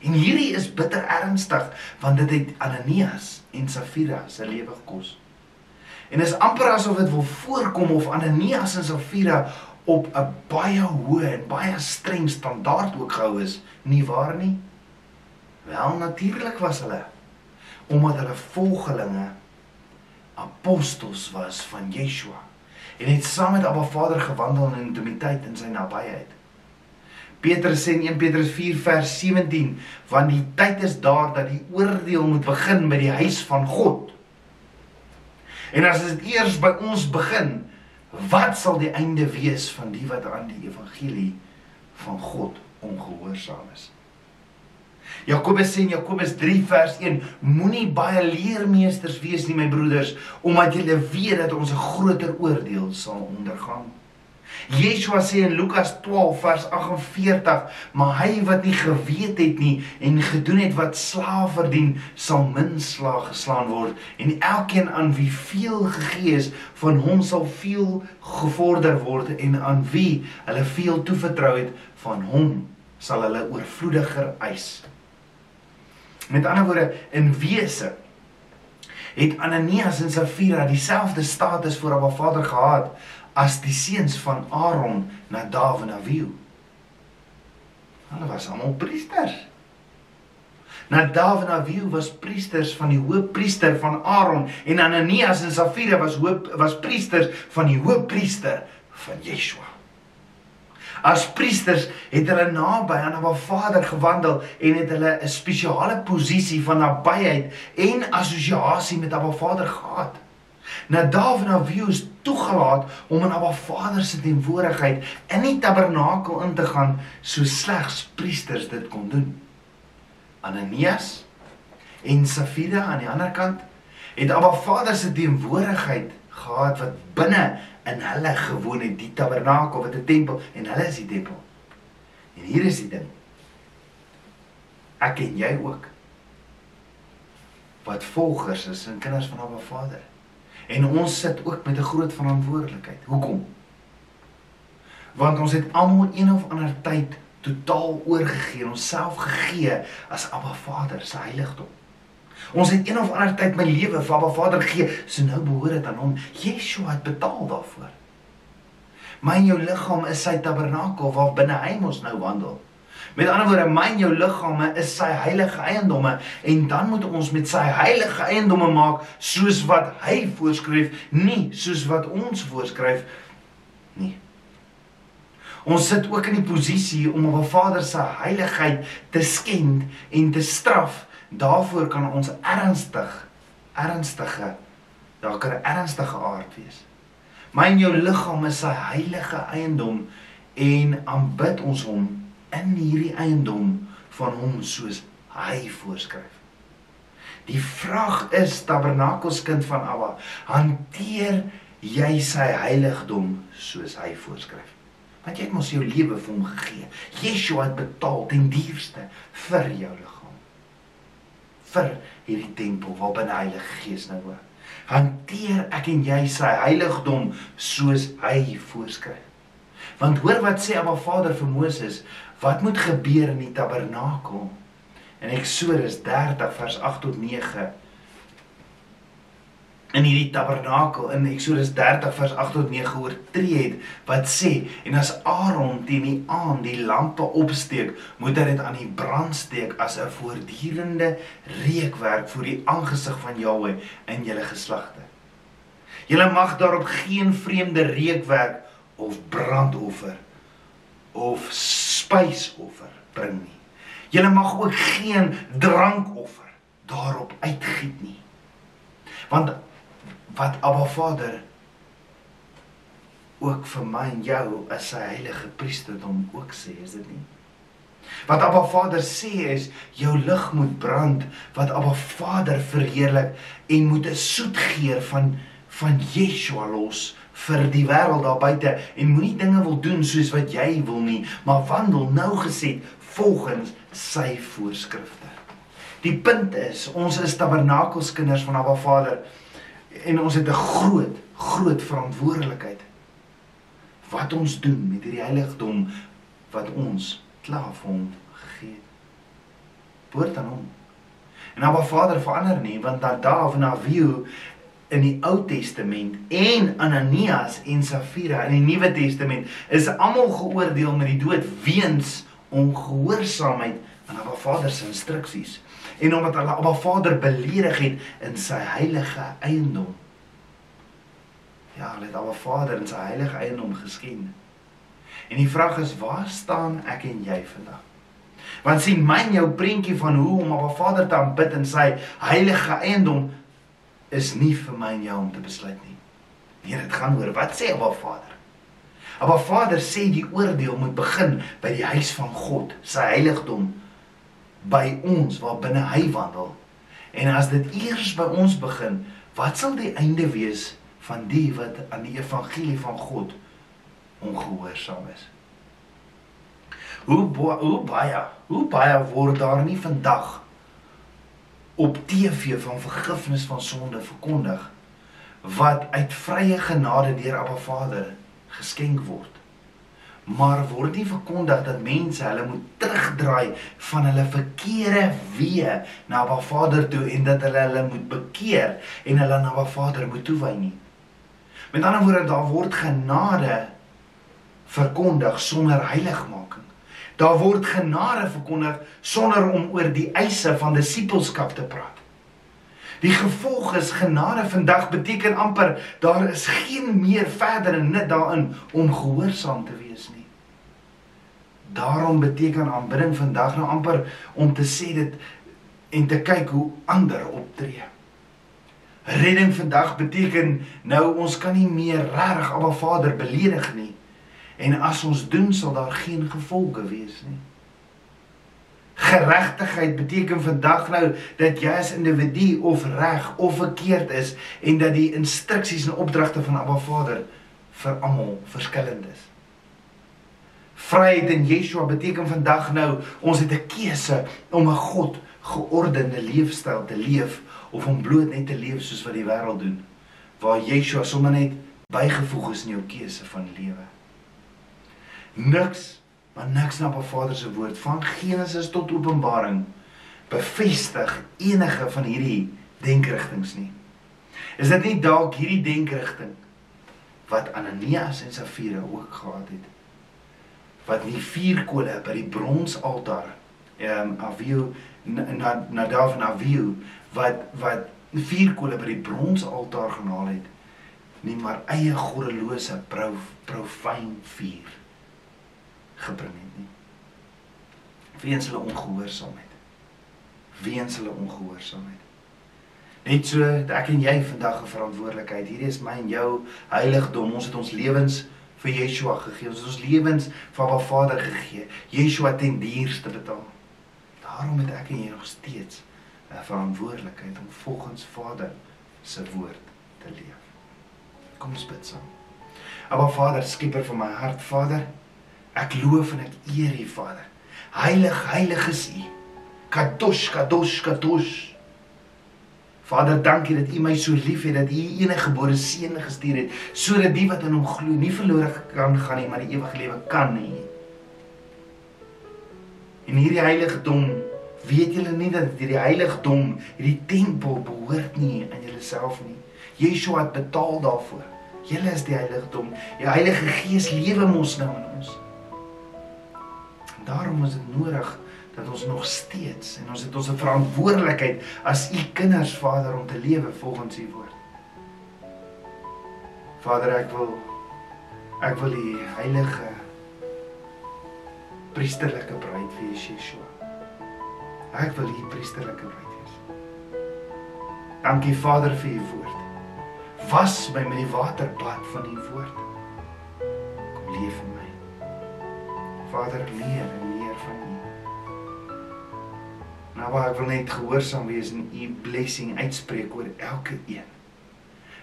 En hierdie is bitter ernstig want dit het Ananias en Safira se lewe gekos. En is amper asof dit wil voorkom of Ananias en Safira op 'n baie hoë en baie streng standaard ook gehou is, nie waar nie? Wel natuurlik was hulle omdat hulle volgelinge apostels was van Yeshua en het saam met Abba Vader gewandel in intimiteit in sy nabyheid. Petrus sê in 1 Petrus 4 vers 17, want die tyd is daar dat die oordeel moet begin by die huis van God. En as dit eers by ons begin, wat sal die einde wees van die wat aan die evangelie van God ongehoorsaam is? Jakobus sê in Jakobus 3 vers 1: Moenie baie leermeesters wees nie, my broeders, omdat julle weet dat ons 'n groter oordeel sal ondergaan. Yeshua sê in Lukas 12 vers 48: "Maar hy wat nie geweet het nie en gedoen het wat slaaf verdien, sal min slag geslaan word, en elkeen aan wie veel gegee is, van hom sal veel gevorder word, en aan wie hulle veel toevertrou het, van hom sal hulle oorvloediger eis." Met ander woorde, in wese het Ananias en Safira dieselfde status voor Abba Vader gehad as die seuns van Aaron, Nadav en Abihu. Hulle was almal priesters. Nadav en Abihu was priesters van die hoofpriester van Aaron en Ananias en Safira was hoop was priesters van die hoofpriester van Yeshua. As priesters het hulle naby aan Abba Vader gewandel en het hulle 'n spesiale posisie van nabyheid en assosiasie met Abba Vader gehad. Nadav en Abihu is toegelaat om in Abba Vader se teenwoordigheid in die tabernakel in te gaan so slegs priesters dit kon doen. Ananias en Safira aan die ander kant het Abba Vader se teenwoordigheid gehad wat binne in hulle gewoon het die tabernakel wat 'n tempel en hulle is die tempel. En hier is die ding. Ek en jy ook wat volgers is en kinders van Abba Vader. En ons sit ook met 'n groot verantwoordelikheid. Hoekom? Want ons het almal een of ander tyd totaal oorgegee, onsself gegee as Abba Vader se heiligdom. Ons het een of ander tyd my lewe vir Abba Vader gegee, so nou behoort dit aan hom. Yeshua het betaal daarvoor. My en jou liggaam is sy tabernakel waar binne hy mos nou wandel. Met ander woorde, my en jou liggame is sy heilige eiendomme en dan moet ons met sy heilige eiendomme maak soos wat hy voorskryf, nie soos wat ons voorskryf nie. Ons sit ook in die posisie om op 'n Vader se heiligheid te skend en te straf daarvoor kan ons ernstig ernstige daar kan 'n ernstige aard wees. My en jou liggaam is sy heilige eiendom en aanbid ons hom in hierdie eiendom van hom soos hy voorskryf. Die vraag is tabernakelskind van Abba, hanteer jy sy heiligdom soos hy voorskryf? Want jy het mos jou lewe vir hom gegee. Yeshua het betaal ten duurste vir jou liggaam vir hierdie tempel waar binne Heilige Gees nou woon. Hanteer ek en jy sy heiligdom soos hy voorskryf. Want hoor wat sê Abba Vader vir Moses, wat moet gebeur in die tabernakel? In Eksodus 30 vers 8 tot 9 in hierdie tabernakel in Eksodus 30 vers 8 tot 9 oortree het wat sê en as Aaron teen die aand die lampe opsteek moet hy dit aan die brand steek as 'n voortdurende reukwerk voor die aangesig van Jahwe in julle geslagte. Julle mag daarop geen vreemde reukwerk of brandoffer of spysoffer bring nie. Julle mag ook geen drankoffer daarop uitgiet nie. Want wat Abba Vader ook vir my en jou as sy heilige priesterdom ook sê, is dit nie? Wat Abba Vader sê is jou lig moet brand wat Abba Vader verheerlik en moet 'n soet geur van van Yeshua los vir die wêreld daar buite en moenie dinge wil doen soos wat jy wil nie, maar wandel nou gesê volgens sy voorskrifte. Die punt is, ons is tabernakelskinders van Abba Vader en ons het 'n groot, groot verantwoordelikheid. Wat ons doen met hierdie heiligdom wat ons klaar vir hom gegee het. Behoort aan hom. En Abba Vader verander nie want dat daar van Aviu in die Ou Testament en Ananias en Safira in die Nuwe Testament is almal geoordeel met die dood weens ongehoorsaamheid aan Abba Vader se instruksies en omdat hulle Abba Vader beledig het in sy heilige eiendom. Ja, hulle het Abba Vader in sy heilige eiendom geskend. En die vraag is, waar staan ek en jy vandag? Want sien my jou prentjie van hoe om Abba Vader te aanbid in sy heilige eiendom is nie vir my en jou om te besluit nie. Nee, dit gaan oor wat sê Abba Vader? Abba Vader sê die oordeel moet begin by die huis van God, sy heiligdom by ons waar binne hy wandel. En as dit eers by ons begin, wat sal die einde wees van die wat aan die evangelie van God ongehoorsaam is? Hoe hoe baie, hoe baie word daar nie vandag op TV van vergifnis van sonde verkondig wat uit vrye genade deur Abba Vader geskenk word. Maar word nie verkondig dat mense hulle moet terugdraai van hulle verkeerde weë na Abba Vader toe en dat hulle hulle moet bekeer en hulle na Abba Vader moet toewy nie. Met ander woorde, daar word genade verkondig sonder heiligmaking. Daar word genade verkondig sonder om oor die eise van disippelskap te praat. Die gevolg is genade vandag beteken amper daar is geen meer verdere nut daarin om gehoorsaam te wees nie. Daarom beteken aanbidding vandag nou amper om te sê dit en te kyk hoe ander optree. Redding vandag beteken nou ons kan nie meer regtig Abba Vader beledig nie. En as ons doen sal daar geen gevolge wees nie. Geregtigheid beteken vandag nou dat jy as individu of reg of verkeerd is en dat die instruksies en opdragte van Abba Vader vir almal verskillend is. Vryheid in Yeshua beteken vandag nou ons het 'n keuse om 'n God geordende leefstyl te leef of om bloot net te leef soos wat die wêreld doen waar Yeshua sommer net bygevoeg is in jou keuse van lewe. Niks maar niks na op Vader se woord van Genesis tot Openbaring bevestig enige van hierdie denkrigtinge nie. Is dit nie dalk hierdie denkrigting wat Ananias en Safira ook gehad het? Wat nie vier kole by die bronsaltaar ehm um, Avio na na daar van Avio wat wat vier kole by die bronsaltaar genaal het nie maar eie goddelose prof profyn vuur gebring het nie. Weens hulle ongehoorsaamheid. Weens hulle ongehoorsaamheid. Net so dat ek en jy vandag 'n verantwoordelikheid. Hierdie is my en jou heiligdom. Ons het ons lewens vir Yeshua gegee. Ons het ons lewens vir Abba Vader gegee. Yeshua ten duurste betaal. Daarom het ek en jy nog steeds 'n verantwoordelikheid om volgens Vader se woord te leef. Kom ons bid saam. Abba Vader, skieper van my hart, Vader, Ek loof en ek eer U, Vader. Heilig, heilig is U. Kadosh, kadosh, kadosh. Vader, dankie dat U my so liefhet dat U U enige gebore seun gestuur het sodat die wat in Hom glo nie verlore kan gaan nie, maar die ewige lewe kan hê. In hierdie heiligdom weet julle nie dat hierdie heiligdom, hierdie tempel behoort nie aan julleself nie. Yeshua het betaal daarvoor. Julle is die heiligdom. Die Heilige Gees lewe mos nou in ons. Daarom is dit nodig dat ons nog steeds en ons het ons verantwoordelikheid as u kinders Vader om te lewe volgens u woord. Vader, ek wil Ek wil die heilige priesterlike bruid wees, Yeshua. Ek wil die priesterlike bruid wees. Dankie Vader vir u woord. Was my met die waterbad van u woord. Kom leef in. Vader, meer en meer van u. Nou waar ek wil net gehoorsaam wees en u blessing uitspreek oor elke een.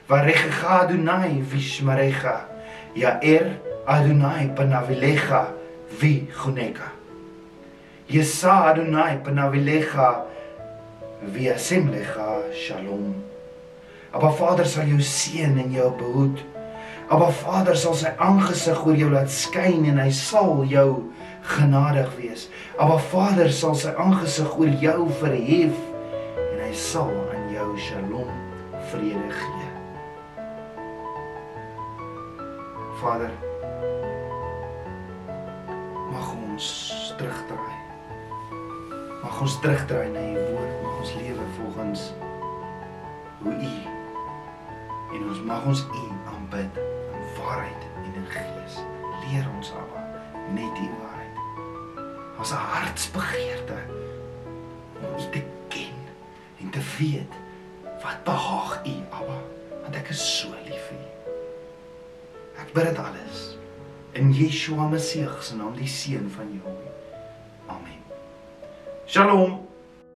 Varecha Adonai vishmarecha. Yair Adonai panavilecha vi guneka. Yesa Adonai panavilecha vi asemlecha shalom. Aba Vader sal jou seën en jou behoed. Aba Vader sal sy aangesig oor jou laat skyn en hy sal jou genadig wees. Aba Vader sal sy aangesig oor jou verhef en hy sal aan jou shalom vrede gee. Vader mag ons terugdraai. Mag ons terugdraai na u woord, mag ons lewe volgens hoe u en ons mag ons u aanbid in waarheid en in gees. Leer ons Abba net die waarheid. Ons hartsbegeerte om u te ken en te weet wat behaag u Abba, want ek is so lief vir u. Ek bid dit alles in Yeshua Messie se naam, die seun van Jahweh. Amen. Shalom.